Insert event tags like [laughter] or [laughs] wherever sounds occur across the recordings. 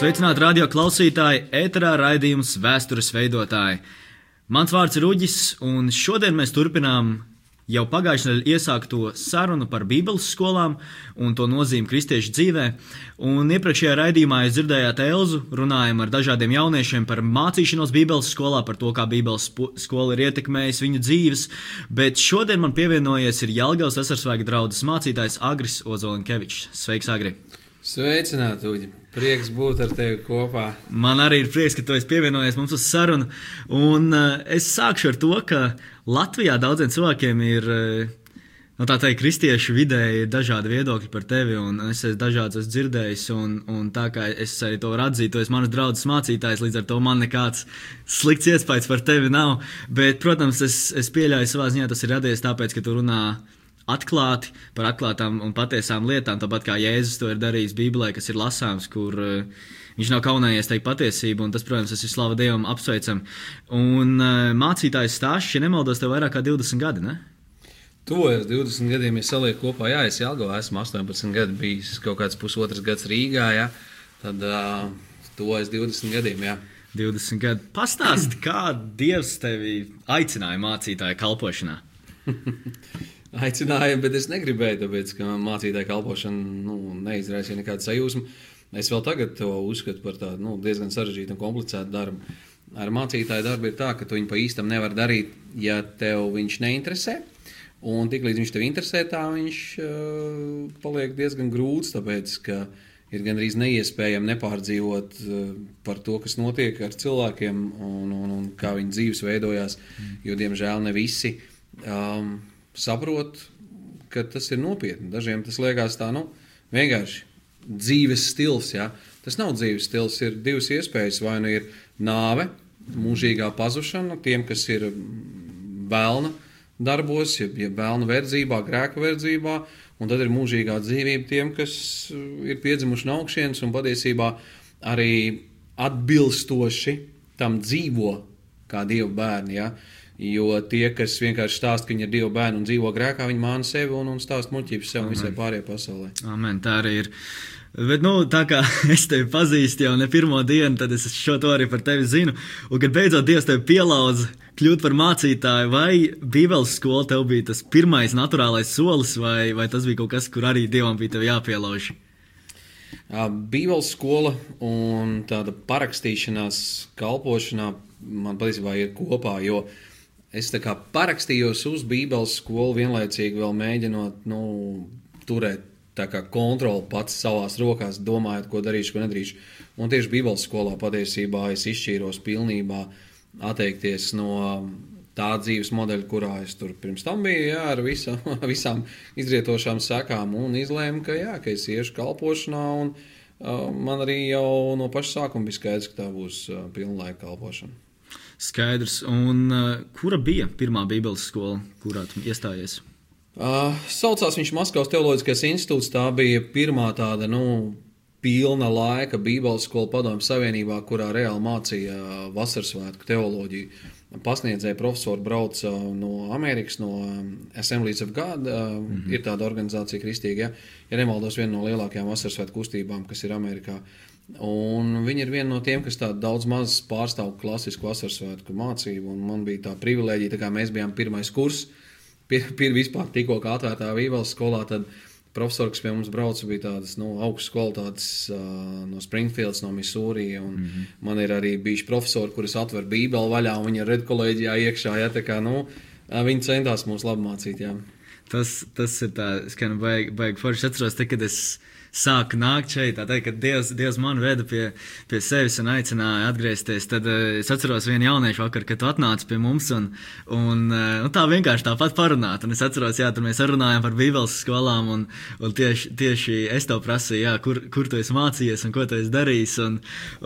Sveicināti radio klausītāji, ēterā raidījums Vēstures veidotāji. Mans vārds ir Uģis, un šodien mēs turpinām jau pagājušajā nedēļā iesākto sarunu par Bībeles skolām un to nozīmi kristiešu dzīvē. Un iepriekšējā raidījumā jūs dzirdējāt Elzu, runājam ar dažādiem jauniešiem par mācīšanos Bībeles skolā, par to, kā Bībeles skola ir ietekmējusi viņu dzīves, bet šodien man pievienojies ir Jelgavas esarsvēga draudzes mācītājs Agris Ozolinkevičs. Sveiks, Agri! Sveicināti, Uģi! Prieks būt ar tevi kopā. Man arī ir prieks, ka tu esi pievienojies mums uz sarunu. Un uh, es sākšu ar to, ka Latvijā daudziem cilvēkiem ir. Uh, Nu, tā teikt, kristiešu vidē ir dažādi viedokļi par tevi, un es esmu dažādas esmu dzirdējis, un, un tā kā es arī to varu atzīt, tu esi manas draudzes mācītājs, līdz ar to man nekāds slikts iespējas par tevi nav. Bet, protams, es, es pieļauju savā ziņā, tas ir radies tāpēc, ka tu runā atklāti par atklātām un patiesām lietām, tāpat kā Jēzus to ir darījis Bībelē, kas ir lasāms, kur uh, viņš nav kaunējies teikt patiesību, un tas, protams, tas ir slava Dievam apsveicam. Un uh, mācītājs stāsts, ja nemaldos, tev vairāk kā 20 gadi, ne? Tuvojas 20 gadiem, ja saliek kopā, jā, es Jālgavā esmu 18 gadi bijis, kaut kāds pusotras gads Rīgā, jā, tad uh, tuvojas 20 gadiem, jā. 20 gadi. Pastāst, kā Dievs tevi aicināja mācītāja kalpošanā? [laughs] aicināja, bet es negribēju, tāpēc, ka mācītāja kalpošana nu, neizraisīja nekādu sajūsmu. Es vēl tagad to uzskatu par tādu nu, diezgan sarežģītu un komplicētu darbu. Ar mācītāju darbu ir tā, ka tu viņu pa īstam nevar darīt, ja tev viņš neinteresē. Un tiklīdz viņš tev interesē, tā viņš uh, paliek diezgan grūts, tāpēc, ka ir gandrīz neiespējami nepārdzīvot uh, par to, kas notiek ar cilvēkiem un, un, un kā viņu dzīves veidojās, jo, diemžēl, ne visi um, saprot, ka tas ir nopietni. Dažiem tas liekas tā, nu, vienkārši dzīves stils. Ja? Tas nav dzīves stils, ir divas iespējas. Vai nu ir nāve, mūžīgā pazušana tiem, kas ir vēlna darbos, ja, ja vēlna verdzībā, grēka verdzībā, un tad ir mūžīgā dzīvība tiem, kas ir piedzimuši no augšienes un patiesībā arī atbilstoši tam dzīvo kā dievu bērni. Ja? Uh, Jo tie, kas vienkārši stāsta, ka viņi ir Dieva bērni un dzīvo grēkā, viņi māna sevi un, un stāsta muļķības sev un visai pārējai pasaulē. Amen, tā arī ir. Bet, nu, tā kā [laughs] es tevi pazīstu jau ne pirmo dienu, tad es šo to arī par tevi zinu. Un, kad beidzot Dievs tevi pielauza kļūt par mācītāju, vai Bībeles skola tev bija tas pirmais naturālais solis, vai, vai tas bija kaut kas, kur arī Dievam bija jāpielauž? Bībeles skola un tāda parakstīšanās kalpošanā man patiesībā ir kopā, jo uh, es parakstījos uz Bībeles skolu, vienlaicīgi vēl mēģinot nu, turēt kontroli pats savās rokās, domājot, ko darīšu, ko nedarīšu. Un tieši Bībeles skolā patiesībā es izšķīros pilnībā atteikties no tā dzīves modeļa, kurā es tur pirms tam biju, jā, ar visa, [laughs] visām izrietošām sekām, un izlēmu, ka, jā, ka es iešu kalpošanā. Un, uh, man arī jau no paša sākuma bija skaidrs, ka tā būs uh, pilnlaika kalpošana. Skaidrs. Un uh, kura bija pirmā Bībeles skola, kurā tu iestājies? Uh, saucās viņš Maskavas Teoloģiskais institūts. Tā bija pirmā tāda, nu, pilna laika Bībeles skola padomju savienībā, kurā reāli mācīja vasaras svētku teoloģiju. Pasniedzēja profesori brauca no Amerikas, no Assemblies of God. Mm -hmm. Ir tāda organizācija, kristīga, ja, ja nemaldos, viena no lielākajām vasaras svētku kustībām, kas ir Amerikā. Un viņi ir viena no tiem, kas daudz maz pārstāv klasisku vasaras svētku mācību. Man bija tā privilēģija, tā kā mēs bijām pirmais kurs, pir, pir vispār tikko atvērtā Vīveles skolā. Tad profesori, kas pie mums brauca, bija tādas nu, augstas kvalitātes uh, no Springfields, no Missouri. Mm -hmm. Man ir arī bijuši profesori, kurus atver Bībeli vaļā, un viņi ir redkolēģijā iekšā. Ja, kā, nu, viņi centās mūs labi mācīt. Jā. Tas, tas ir tā, kā nu baigi, baigi forši atceros, te, kad es sāku nākt šeit, tā teikt, ka Dievs, Dievs man veda pie, pie sevis un aicināja atgriezties. Tad uh, es atceros vienu jauniešu vakaru, kad tu atnāci pie mums un, un uh, nu, tā vienkārši tāpat parunāt. Un es atceros, jā, tur mēs runājām par Bībeles skolām un, un tieši, tieši es tev prasīju, jā, kur, kur tu esi mācījies un ko tu esi darījis. Un,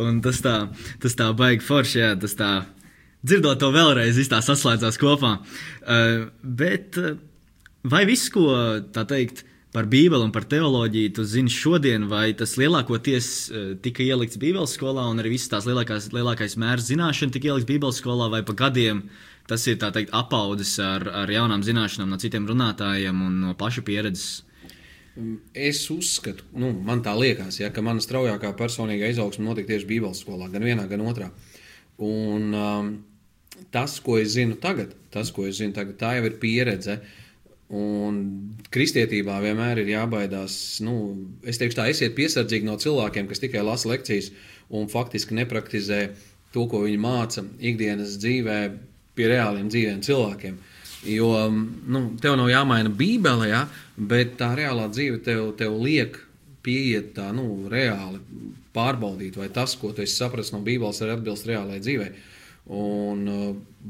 un tas tā, tas tā baigi forši, jā, tas tā. Dzirdot to vēlreiz, tā saslēdzās kopā. Uh, bet uh, vai viss, ko tā teikt, par Bībeli un par teoloģiju tu zini šodien, vai tas lielākoties uh, tika ielikts Bībeles skolā, un arī viss tās lielākās, lielākais mērs zināšana tika ielikts Bībeles skolā, vai pa gadiem tas ir teikt, apaudzis ar, ar jaunām zināšanām no citiem runātājiem un no paša pieredzes? Es uzskatu, nu, man tā liekas, ja, ka mana straujākā personīgā izaugsme notika tieši Bībeles skolā, gan vienā, gan otrā. Un, um, tas, ko es zinu tagad, tas, ko es zinu tagad, tā jau ir pieredze. Un kristietībā vienmēr ir jābaidās. Nu, es teikšu, tā esiet piesardzīgi no cilvēkiem, kas tikai lasa lekcijas un faktiski nepraktizē to, ko viņi māca ikdienas dzīvē, pie reāliem dzīviem cilvēkiem. Jo nu, tev nav jāmaina Bībele, ja, bet tā reālā dzīve tev, tev liek pieiet tā nu, reāli pārbaudīt, vai tas, ko tu esi sapratis no Bībeles, arī atbilst reālajai dzīvei. Un,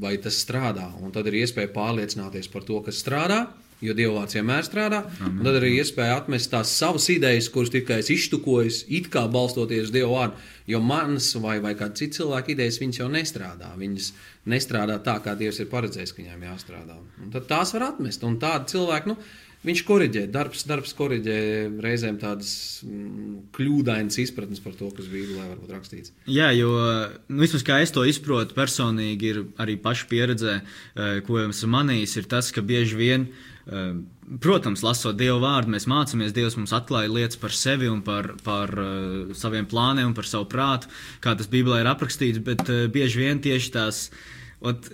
vai tas strādā? Un tad ir iespēja pārliecināties par to, kas strādā, jo Dieva vārds vienmēr strādā. Un tad arī iespēja atmest tās savas idejas, kuras tikai es iztukoju, it kā balstoties uz Dieva vārdu. Jo manas vai, vai kāda cita cilvēka idejas, viņas jau nestrādā. Viņas nestrādā tā, kā Dievs ir paredzējis, ka viņām jāstrādā. Un tad tās var atmest. Un tādi cilvēki, nu, Viņš korģē, darbs, darbs korģē reizēm tādas mm, kļūdainas izpratnes par to, kas Bībelē var būt rakstīts. Jā, jo nu, vismaz kā es to izprotu personīgi, ir arī paša pieredze, eh, ko esmu manījis, ir tas, ka bieži vien. Uh, Protams, lasot Dieva vārdu, mēs mācāmies, Dievs mums atklāja lietas par sevi un par, par uh, saviem plāniem un par savu prātu, kā tas Bībelē ir aprakstīts, bet uh, bieži vien tieši tās. Ot,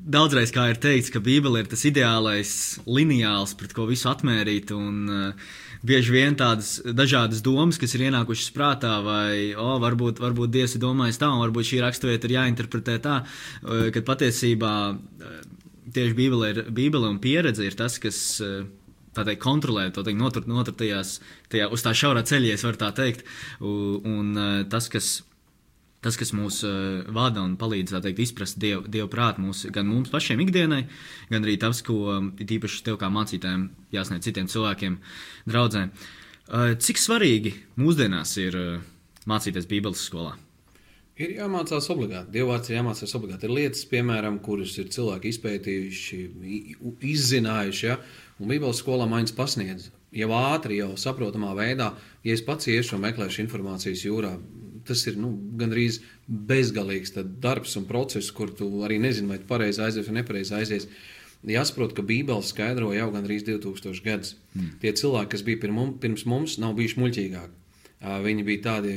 Daudzreiz, kā ir teikts, ka Bībele ir tas ideālais lineāls, pret ko visu atmērīt, un uh, bieži vien tādas dažādas domas, kas ir ienākušas prātā, vai oh, varbūt, varbūt Dievs ir domājis tā, un varbūt šī raksturvieta ir jāinterpretē tā, uh, kad patiesībā uh, tieši Bībele, ir, Bībele un pieredze ir tas, kas eh, teikt, kontrolē to teikt, notur, notur tajās, tajā, uz tā šaurā ceļā, ja tā teikt. Un, un eh, tas, kas, tas, kas mūs uh, vada un palīdz teikt, izprast dievu, dievu prātu mūs, gan mums pašiem ikdienai, gan arī tas, ko īpaši tev kā mācītājiem jāsniedz citiem cilvēkiem, draugiem. Cik svarīgi mūsdienās ir mācīties Bībeles skolā? Ir jāmācās obligāti. Dievvvārds ir jāmācās obligāti. Ir lietas, piemēram, kuras ir cilvēki izpētījuši, izzinājuši, ja? un Bībeles skolā maiņas pasniedz. Jau ātri, jau saprotamā veidā, ja es pats iešu un meklēšu informācijas jūrā, tas ir nu, gandrīz bezgalīgs darbs un process, kur tu arī nezini, vai tu pareizi aizies vai nepareizi aizies. Jāsaprot, ka Bībele skaidro jau gandrīz 2000 gadus. Mm. Tie cilvēki, kas bija pirms mums, nav bijuši muļķīgāki. Viņi bija tādi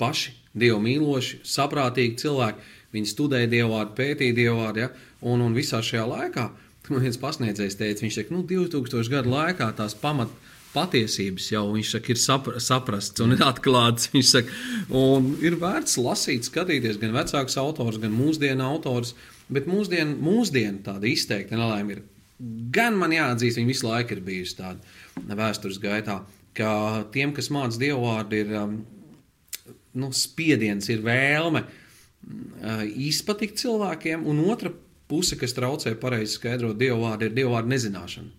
paši dievu mīloši, saprātīgi cilvēki. Viņi studēja dievu vārdu, pētīja dievu vārdu. Ja? Un, un visā šajā laikā, man viens pasniedzējs teica, viņš teica, nu, 2000 gadu laikā tās pamat patiesības jau saka, ir sapra, saprasts un ir [laughs] atklāts. Saka, un ir vērts lasīt, skatīties gan vecākus autors, gan mūsdienu autors. Bet mūsdienu mūsdien tāda izteikta nelaime ir. Gan man jāatzīst, viņa visu laiku ir bijusi tāda vēstures gaitā. Uh, ka tiem, kas māca dievu vārdu, ir um, nu, spiediens, ir vēlme uh, izpatikt cilvēkiem, un otra puse, kas traucē pareizi skaidrot dievu vārdu, ir dievu vārdu nezināšana.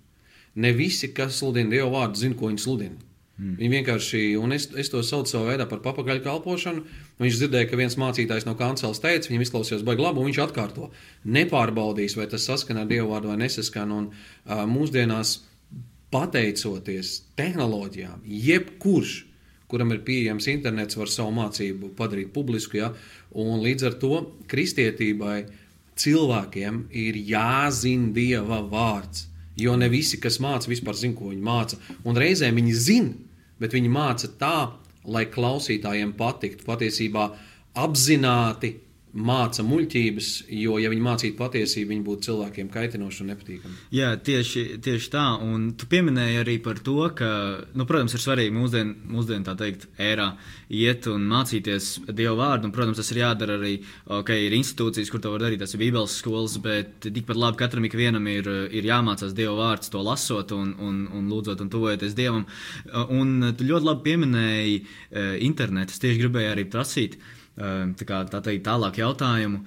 Ne visi, kas sludina dievu vārdu, zina, ko viņi sludina. Mm. Viņi vienkārši, un es, es to saucu savā veidā par papagaļu kalpošanu. Viņš dzirdēja, ka viens mācītājs no kancels teica, viņam izklausījās baigi labi, un viņš atkārto. Nepārbaudīs, vai tas saskan ar dievu vārdu vai nesaskan. Un, uh, mūsdienās pateicoties tehnoloģijām, jebkurš, kuram ir pieejams internets, var savu mācību padarīt publisku. Ja? Un līdz ar to kristietībai cilvēkiem ir jāzina Dieva vārds. Jo ne visi, kas māca, vispār zina, ko viņi māca. Un reizēm viņi zina, bet viņi māca tā, lai klausītājiem patiktu. Patiesībā apzināti māca muļķības, jo, ja viņi mācītu patiesību, viņi būtu cilvēkiem kaitinoši un nepatīkami. Jā, tieši, tieši tā. Un tu pieminēji arī par to, ka, nu, protams, ir svarīgi mūsdienu, mūsdien, tā teikt, ērā iet un mācīties Dievu vārdu. Un, protams, tas ir jādara arī, ka ir institūcijas, kur to var darīt, tas ir Bībeles skolas, bet tikpat labi katram ikvienam ir, ir jāmācās Dievu vārds, to lasot un, un, un lūdzot un tuvojoties Dievam. Un tu ļoti labi pieminēji eh, internetu. Es tieši gribēju arī prasīt. Uh, tā, kā, tā teikt, tālāk jautājumu.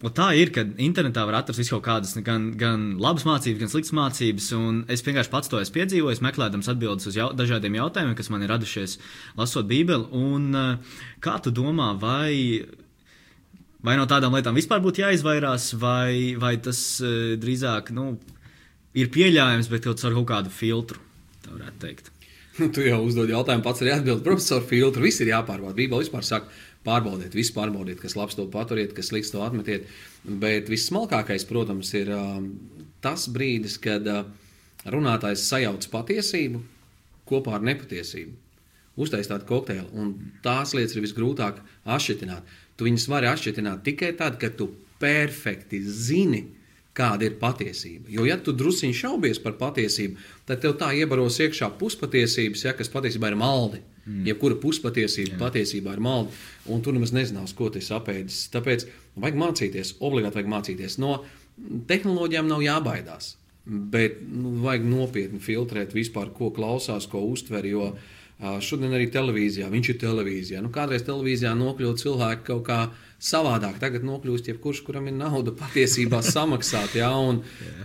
Un tā ir, ka internetā var atrast kaut kādas gan, gan labas mācības, gan sliktas mācības. Es vienkārši pats to esmu piedzīvojis, meklējot atbildes uz jau, dažādiem jautājumiem, kas man ir radušies lasot Bībeli. Un, eh, kā tu domā, vai, vai no tādām lietām vispār būtu jāizvairās, vai, vai tas uh, drīzāk nu, ir pieļaujams, bet kaut kaut kādu filtru, tā varētu teikt? Nu, tu jau uzdod jautājumu, pats arī atbild. Profesor, filtru viss ir jāpārbauda. Bībeli vispār saka, pārbaudiet, visu pārbaudiet, kas labs to paturiet, kas slikts to atmetiet. Bet vissmalkākais, protams, ir uh, tas brīdis, kad uh, runātājs sajauc patiesību kopā ar nepatiesību. Uztaisīt tādu kokteili, un tās lietas ir visgrūtāk atšķirt. Tu viņus vari atšķirt tikai tad, kad tu perfekti zini, kāda ir patiesība. Jo, ja tu druskuļi šaubies par patiesību, tad tev tā iebaros iekšā puspatiesības, ja, kas patiesībā ir maldi. Mm. Jebkura puspatiesība Jā. patiesībā ir maldi, un tu nemaz nezinās, ko tas apēdis. Tāpēc vajag mācīties, obligāti vajag mācīties. No tehnoloģijām nav jābaidās, bet nu, vajag nopietni filtrēt vispār, ko klausās, ko uztver. Jo, Šodien arī televīzijā, viņš ir televīzijā. Nu, kādreiz televīzijā nokļūt cilvēki kaut kā savādāk. Tagad nokļūst jebkurš, kuram ir nauda patiesībā [laughs] samaksāt. Ja?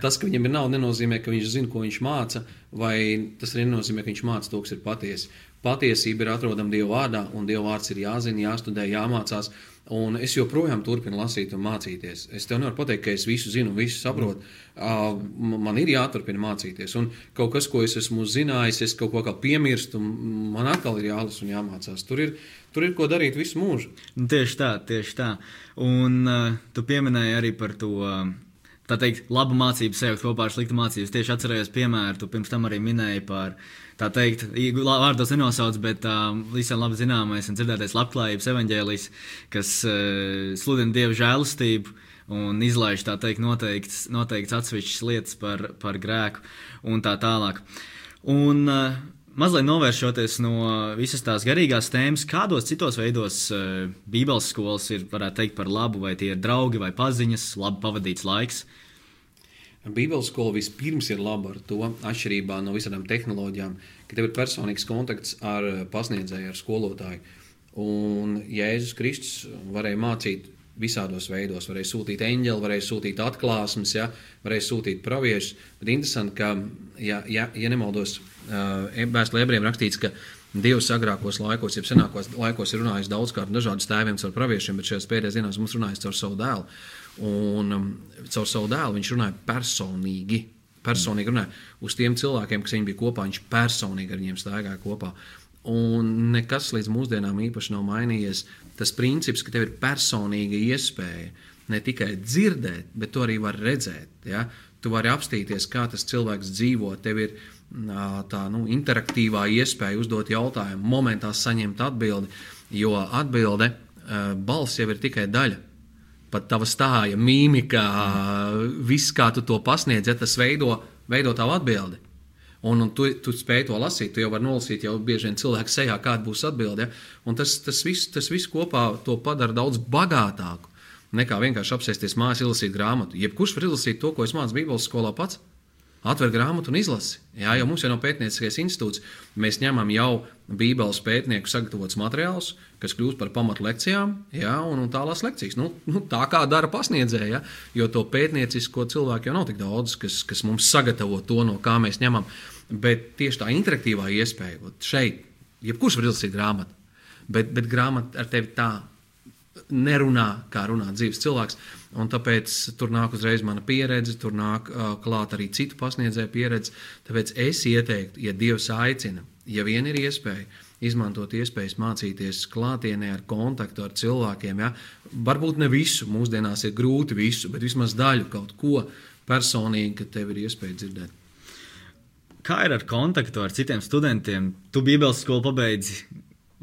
Tas, ka viņam ir nauda, nenozīmē, ka viņš zina, ko viņš māca, vai tas arī nenozīmē, ka viņš māca to, kas ir patiesi. Patiesība ir atrodama Dieva vārdā, un Dieva vārds ir jāzina, jāstudē, jāmācās. Un es joprojām turpinu lasīt un mācīties. Es tev nevaru pateikt, ka es visu zinu, visu saprotu. Man ir jāturpina mācīties. Un kaut kas, ko es esmu zinājis, es kaut kā piemirstu, man atkal ir jālasa un jāmācās. Tur ir, tur ir ko darīt visu mūžu. Tieši tā, tieši tā. Un uh, tu pieminēji arī par to. Uh, Tā teikt, laba mācība sev kopā ar sliktu mācību. Es tieši atcerējos piemēru, tu pirms tam arī minēji par uh, tā teikt, vārdos nenosauc, bet uh, visiem labi zināmais un dzirdētais labklājības evaņģēlijs, kas uh, sludina dievu žēlastību un izlaiž tā teikt noteikts, noteikts atsevišķas lietas par, par grēku un tā tālāk. Un, uh, Mazliet novēršoties no visas tās garīgās tēmas, kādos citos veidos uh, Bībeles skolas ir, varētu teikt, par labu, vai tie ir draugi vai paziņas, labi pavadīts laiks. Uh, Bībeles skola vispirms ir laba ar to, atšķirībā no visām tehnoloģijām, ka tev ir personīgs kontakts ar eh, pasniedzēju, ar skolotāju. Un Jēzus Kristus varēja mācīt visādos veidos. Varēja sūtīt eņģeli, varēja sūtīt atklāsmes, ja, varēja sūtīt praviešus. Bet interesanti, ka, ja, ja, ja nemaldos, uh, vēstulē ebrejiem rakstīts, ka Dievs agrākos laikos, jeb senākos laikos ir runājis daudzkārt dažādus tēviem caur praviešiem, bet šajās pēdējās dienās mums runājis caur savu dēlu. Un um, caur savu dēlu viņš runāja personīgi. Personīgi runāja uz tiem cilvēkiem, kas viņam bija kopā. Viņš personīgi ar viņiem staigāja kopā. Un nekas līdz mūsdienām īpaši nav mainījies. Tas princips, ka tev ir personīga iespēja ne tikai dzirdēt, bet to arī var redzēt. Ja? Tu vari apstīties, kā tas cilvēks dzīvo. Tev ir tā nu, interaktīvā iespēja uzdot jautājumu, momentā saņemt atbildi, jo atbilde, balss jau ir tikai daļa pat tava stāja, mīmika, viss, kā tu to pasniedz, ja tas veido, veido tavu atbildi. Un, un tu, tu spēj to lasīt, tu jau vari nolasīt, jau bieži vien cilvēku sejā, kāda būs atbilde. Ja? Tas, tas, viss, tas viss kopā to padara daudz bagātāku nekā vienkārši apsēsties mājās, izlasīt grāmatu. Jebkurš var izlasīt to, ko es mācīju Bībeles skolā pats atver grāmatu un izlasi. Jā, jau mums jau nav pētnieciskais institūts. Mēs ņemam jau Bībeles pētnieku sagatavotus materiālus, kas kļūst par pamatu lekcijām, jā, un, un tālās lekcijas. Nu, nu, tā kā dara pasniedzēja, ja, jo to pētniecisko cilvēku jau nav tik daudz, kas, kas mums sagatavo to, no kā mēs ņemam. Bet tieši tā interaktīvā iespēja šeit, jebkurš var izlasīt grāmatu, bet, bet grāmata ar tevi tā nerunā, kā runā dzīves cilvēks. Un tāpēc tur nāk uzreiz mana pieredze, tur nāk uh, klāt arī citu pasniedzēju pieredze. Tāpēc es ieteiktu, ja Dievs aicina, ja vien ir iespēja, izmantot iespējas mācīties klātienē ar kontaktu ar cilvēkiem. Ja? Varbūt ne visu, mūsdienās ir grūti visu, bet vismaz daļu kaut ko personīgi, ka tev ir iespēja dzirdēt. Kā ir ar kontaktu ar citiem studentiem? Tu Bībeles skolu pabeidzi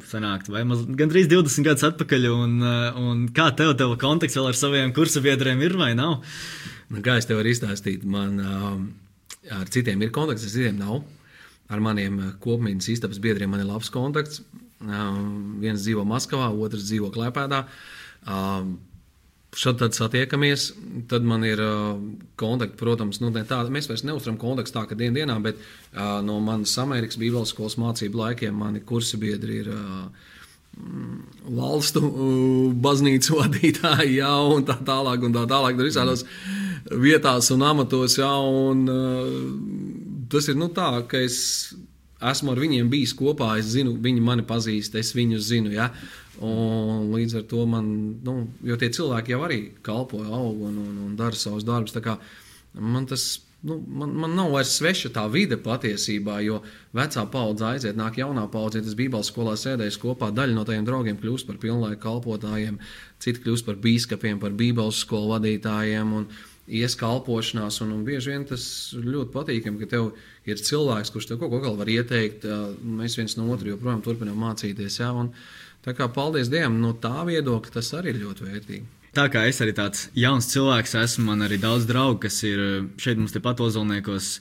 sanākt, vai maz, gandrīz 20 gadus atpakaļ, un, eh, un kā tev, tev kontakts vēl ar saviem kursabiedriem ir vai nav? Nu, kā es tev varu izstāstīt, man um, ar citiem ir kontakts, ar citiem nav. Ar maniem eh, kopmītnes istabas biedriem man ir labs kontakts. Viens dzīvo Maskavā, otrs dzīvo Klēpēdā. Šad tad satiekamies, tad man ir uh, kontakti, protams, nu, tā, mēs vairs neuzturam kontaktu tā, ka dien dienā, bet uh, no manas Amerikas Bībeles skolas mācību laikiem mani kursi biedri ir uh, valstu uh, baznīcu [laughs] vadītāji, jā, un tā tālāk, un tā tālāk, tur visādos vietās un amatos, jā, un uh, tas ir, nu, tā, ka es esmu ar viņiem bijis kopā, es zinu, viņi mani pazīst, es viņus zinu, jā, Un līdz ar to man, nu, jo tie cilvēki jau arī kalpo, aug un, un, un dara savus darbus. Man tas, nu, man, man nav vairs sveša tā vide patiesībā, jo vecā paudze aiziet, nāk jaunā paudze, ja tas Bībeles skolā sēdēs kopā, daļa no tiem draugiem kļūst par pilnlaika kalpotājiem, citi kļūst par bīskapiem, par Bībeles skolu vadītājiem. Un, ies kalpošanās, un, un bieži vien tas ļoti patīkami, ka tev ir cilvēks, kurš tev kaut ko vēl var ieteikt. Mēs viens no otra joprojām turpinām mācīties. Jā, un, tā kā paldies Dievam, no tā viedokļa tas arī ir ļoti vērtīgi. Tā kā es arī tāds jauns cilvēks esmu, man arī daudz draugu, kas ir šeit mums tepat Ozolniekos,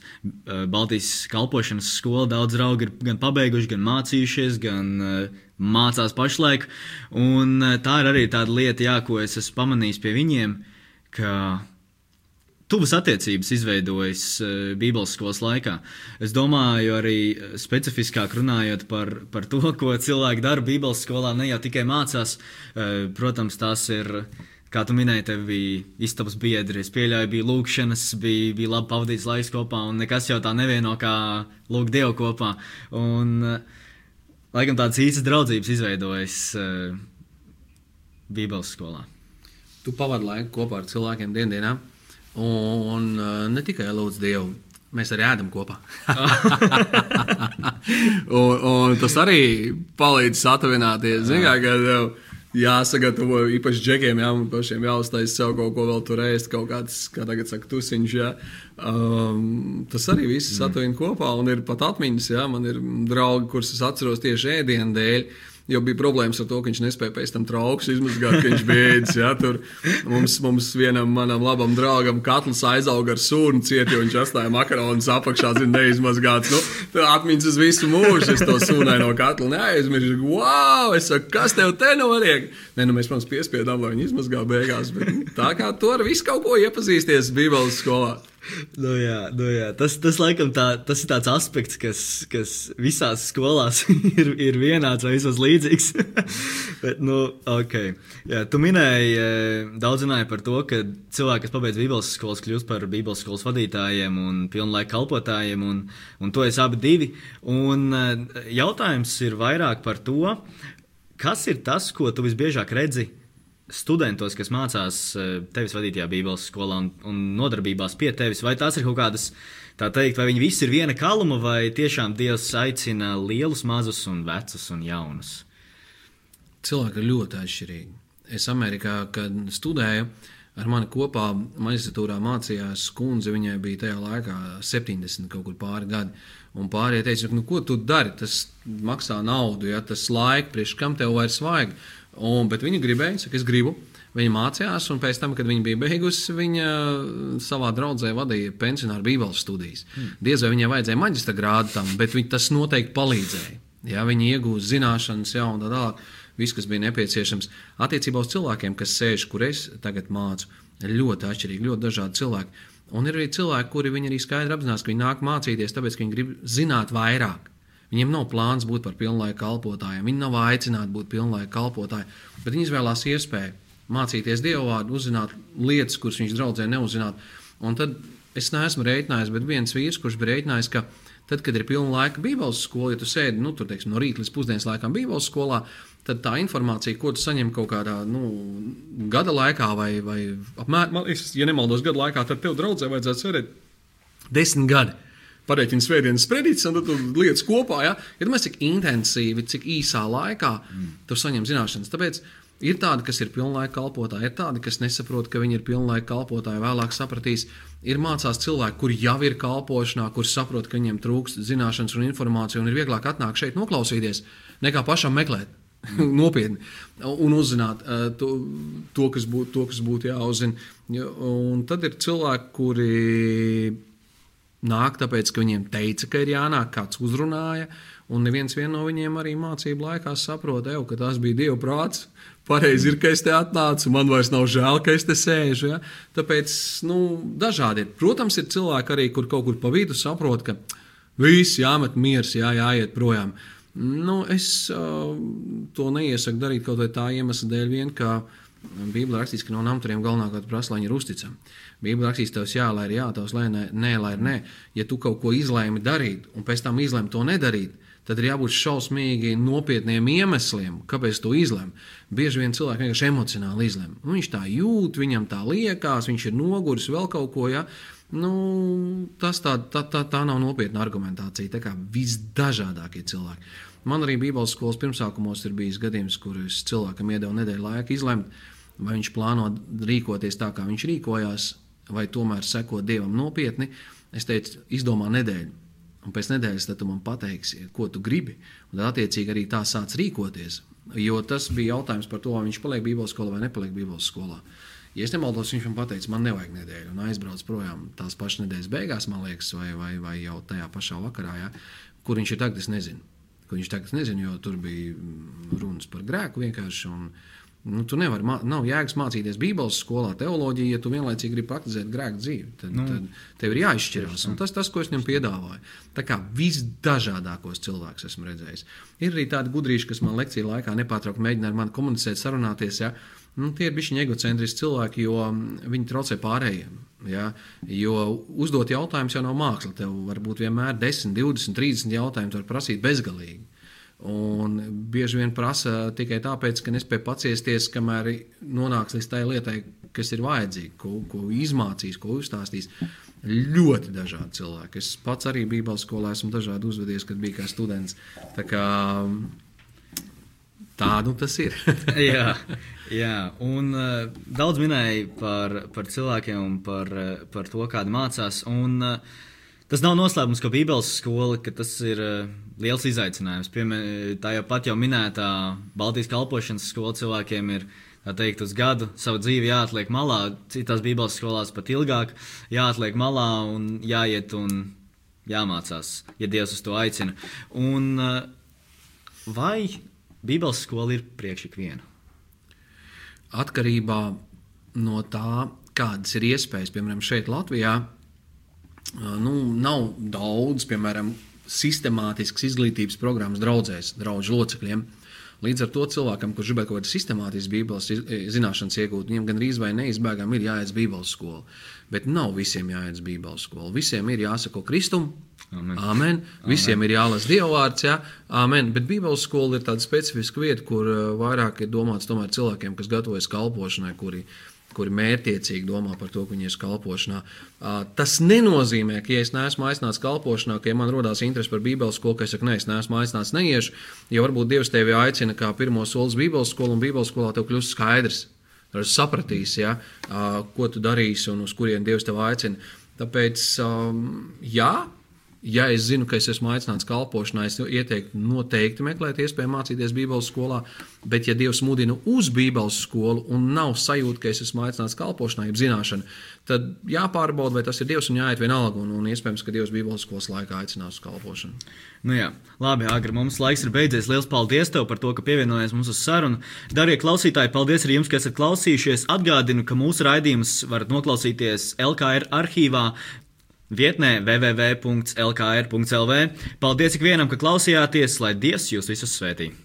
Baltijas kalpošanas skola. Daudz draugu ir gan pabeiguši, gan mācījušies, gan mācās pašlaik. Un tā ir arī tāda lieta, jā, ko es esmu pamanījis pie viņiem, ka tuvas attiecības izveidojas uh, Bībeles skolas laikā. Es domāju, arī specifiskāk runājot par, par to, ko cilvēki dara Bībeles skolā, ne jau tikai mācās. Uh, protams, tās ir. Kā tu minēji, tev bija istabas biedri, es pieļauju, bija lūkšanas, bija, bija labi pavadīts laiks kopā, un nekas jau tā nevieno kā lūgt Dievu kopā. Un, laikam tādas īstas draudzības izveidojas Bībeles skolā. Tu pavadi laiku kopā ar cilvēkiem dienā. Un uh, ne tikai lūdzu Dievu, mēs arī ēdam kopā. [laughs] un, un tas arī palīdz satuvināties. Ziniet, kā tev jāsagatavo īpaši džekiem, jā, un pašiem jāuztais sev kaut ko vēl tur ēst, kaut kāds, kā tagad saka, tusiņš. Jā. Um, tas arī viss mm. satuvina kopā, un ir pat atmiņas, jā, man ir draugi, kurus es atceros tieši ēdienu dēļ jau bija problēmas ar to, ka viņš nespēja pēc tam trauks izmazgāt, ka viņš bija ēdis. Ja, tur mums, mums vienam manam labam draugam katls aizauga ar sūnu cieti, jo viņš atstāja makaronus apakšā, zina, neizmazgāts. Nu, atmiņas uz visu mūžu, es to sūnai no katla neaizmirsu. Wow! Es saku, kas tev te notiek? Nē, nu mēs, protams, piespiedām, lai viņi izmazgā beigās, bet tā kā tu ar visu kaut ko iepazīsties Bībeles skolā. Nu, jā, nu, jā. Tas, tas, laikam, tā, tas ir tāds aspekts, kas, kas visās skolās [laughs] ir, ir vienāds vai vismaz līdzīgs. [laughs] Bet, nu, okay. jā, tu minēji, eh, daudz runāji par to, ka cilvēki, kas pabeidz Bībeles skolas, kļūst par Bībeles skolas vadītājiem un pilnlaika kalpotājiem, un, un to es abi divi. Un eh, jautājums ir vairāk par to, kas ir tas, ko tu visbiežāk redzi studentos, kas mācās eh, tevis vadītajā Bībeles skolā un, un nodarbībās pie tevis, vai tās ir kaut kādas, tā teikt, vai viņi visi ir viena kaluma, vai tiešām Dievs aicina lielus, mazus un vecus un jaunus? Cilvēki ir ļoti atšķirīgi. Es Amerikā, kad studēju, ar mani kopā maģistratūrā mācījās kundze, viņai bija tajā laikā 70 kaut kur pāri gadi. Un pārējie teica, nu, ko tu dari? Tas maksā naudu, ja tas laika, priekš kam tev vairs vajag. Un, bet viņa gribēja, saka, es gribu. Viņa mācījās, un pēc tam, kad viņa bija beigusi, viņa savā draudzē vadīja pensionāru bībeles studijas. Mm. Diez vai viņai vajadzēja maģistra grādu tam, bet viņa tas noteikti palīdzēja. Ja, viņa iegūst zināšanas, jau tā tālāk, viss, kas bija nepieciešams. Attiecībā uz cilvēkiem, kas sēž, kur es tagad mācu, ir ļoti atšķirīgi, ļoti dažādi cilvēki. Un ir arī cilvēki, kuri arī skaidri apzinās, ka viņi nāk mācīties, tāpēc, ka viņi grib zināt vairāk. Viņiem nav plāns būt par pilnlaika kalpotājiem, viņi nav aicināti būt pilnlaika kalpotāji, bet viņi izvēlās iespēju mācīties dievu vārdu, uzzināt lietas, kuras viņš draudzē neuzzināt. Un tad es neesmu rēķinājis, bet viens vīrs, kurš bija rēķinājis, ka tad, kad ir pilna laika Bībeles skola, ja tu sēdi nu, tur, teiksim, no rīta līdz pusdienas laikam Bībeles skolā, tad tā informācija, ko tu saņem kaut kādā nu, gada laikā, vai, vai apmēram, ja nemaldos, gada laikā, tad tev draudzē vajadzētu sēdēt desmit gadi pareiķina svētdienas sprediķis, un tu lietas kopā. Ja, ja domā, cik intensīvi, cik īsā laikā mm. tu saņem zināšanas. Tāpēc ir tādi, kas ir pilnlaika kalpotāji, ir tādi, kas nesaprot, ka viņi ir pilnlaika kalpotāji, vēlāk sapratīs. Ir mācās cilvēki, kuri jau ir kalpošanā, kuriem saprot, ka viņiem trūkst zināšanas un informācija, un ir vieglāk atnākt šeit noklausīties, nekā pašam meklēt. [laughs] Nopietni. Un uzzināt uh, to, to, kas būtu būt jāuzzina. Un tad ir cilvēki, kuri nāk tāpēc, ka viņiem teica, ka ir jānāk, kāds uzrunāja. Un neviens no viņiem arī mācību laikā saprot, ev, ka tas bija Dieva prāts. Pareizi ir, ka es te atnācu, man vairs nav žēl, ka es te sēžu. Ja? Tāpēc nu, dažādi ir. Protams, ir cilvēki arī, kur kaut kur pa vidu saprot, ka viss jāmet miers, jā, jāiet projām. Nu, es uh, to neiesaku darīt kaut vai tā iemesla dēļ, vien, ka Bībelē rakstīts, ka no namturiem galvenokārt prasa, lai viņi ir uzticami. Bībelē rakstīts, tev jā, lai ir jā, tavs lai nē, nē, lai ir nē. Ja tu kaut ko izlēmi darīt, un pēc tam izlēmi to nedarīt, tad ir jābūt šausmīgi nopietniem iemesliem, kāpēc to izlēma. Bieži vien cilvēki vienkārši emocionāli izlemj. Nu, viņš tā jūt, viņam tā liekas, viņš ir noguris, vēl kaut ko. Ja? Nu, tas tā, tā, tā, tā nav nopietna argumentācija. Tā kā visdažādākie cilvēki. Man arī Bībeles skolas pirmsākumos ir bijis gadījums, kur es cilvēkam iedevu nedēļu laika izlemt, vai viņš plāno rīkoties tā, kā viņš rīkojās, vai tomēr seko Dievam nopietni, es teicu, izdomā nedēļu. Un pēc nedēļas tu man pateiksi, ko tu gribi. Un tad, attiecīgi, arī tā sāc rīkoties. Jo tas bija jautājums par to, vai viņš paliek Bībeles skolā vai nepaliek Bībeles skolā. Ja es nemaldos, viņš man teica, man nevajag nedēļu, un aizbrauc projām tās pašas nedēļas beigās, man liekas, vai, vai, vai jau tajā pašā vakarā. Ja? Kur viņš ir tagad, es nezinu. Kur viņš tagad, es nezinu, jo tur bija runas par grēku vienkārši. Un, Nu, tu nevari, nav jēgas mācīties Bībeles skolā, teoloģiju, ja tu vienlaicīgi gribi praktizēt grēku dzīvi. Tad, nu, tad tev ir jāizšķirās. Tas tas, ko es viņam piedāvāju. Tā kā visdažādākos cilvēkus esmu redzējis. Ir arī tādi gudrīši, kas man lekciju laikā nepārtraukti mēģina ar mani komunicēt, sarunāties. Ja? Nu, tie ir bijuši egocentriski cilvēki, jo viņi traucē pārējiem. Ja? Jo uzdot jautājumus jau nav māksla. Tev var būt vienmēr 10, 20, 30 jautājumus, var prasīt bezgalīgi. Un bieži vien prasa tikai tāpēc, ka nespēja paciesties, kamēr nonāks līdz tai lietai, kas ir vajadzīga, ko, ko izmācīs, ko uzstāstīs. Ļoti dažādi cilvēki. Es pats arī Bībeles skolā esmu dažādi uzvedies, kad biju kā students. Tā kā tādu tas ir. [laughs] jā, jā, un uh, daudz minēja par, par cilvēkiem un par, uh, par to, kādi mācās. Un, uh, Tas nav noslēpums, ka Bībeles skola ka tas ir uh, liels izaicinājums. Piemēram, tā jau pat jau minētā Baltijas kalpošanas skola cilvēkiem ir. Teikt, uz gadu savu dzīvi jāatliek malā, citās Bībeles skolās pat ilgāk, jāatliek malā un jāiet un jāmācās, ja Dievs uz to aicina. Un, uh, vai Bībeles skola ir priekš ikvienu? Atkarībā no tā, kādas ir iespējas, piemēram, šeit Latvijā, nu, nav daudz, piemēram, sistemātiskas izglītības programmas draudzēs, draugu locekļiem. Līdz ar to cilvēkam, kurš gribētu kaut kādas sistemātiskas bībeles zināšanas iegūt, viņam gan drīz vai neizbēgami ir jāiet uz bībeles skolu. Bet nav visiem jāiet uz bībeles skolu. Visiem ir jāsako Kristum. Amen. Amen. Visiem Amen. ir jālasa dievvvārds, jā. Amen. Bet Bībeles skola ir tāda specifiska vieta, kur vairāk ir domāts cilvēkiem, kas gatavojas kalpošanai, kuri ir kuri mērķiecīgi domā par to, ka viņi ir kalpošanā. Tas nenozīmē, ka, ja es neesmu aicināts kalpošanā, ka, ja man rodās interese par Bībeles skolu, ka es saku, nē, es neesmu aicināts, neiešu, jo varbūt Dievs tevi aicina kā pirmo solis Bībeles skolu, un Bībeles skolā tev kļūst skaidrs. Tad sapratīsi, ja, ko tu darīsi un uz kurien Dievs tevi aicina. Tāpēc, jā, ja es zinu, ka es esmu aicināts kalpošanā, es ieteiktu noteikti meklēt iespēju mācīties Bībeles skolā. Bet, ja Dievs mudina uz Bībeles skolu un nav sajūta, ka es esmu aicināts kalpošanā, jeb zināšana, tad jāpārbauda, vai tas ir Dievs un jāiet vienalga. Un, un iespējams, ka Dievs Bībeles skolas laikā aicinās uz kalpošanu. Nu jā, labi, Agri, mums laiks ir beidzies. Lielas paldies tev par to, ka pievienojies mums uz sarunu. Darbie klausītāji, paldies arī jums, ka esat klausījušies. Atgādinu, ka mūsu raidījumus varat noklausīties LKR arhīvā vietnē www.lkr.lv. Paldies ikvienam, ka klausījāties, lai Dievs jūs visus svētī!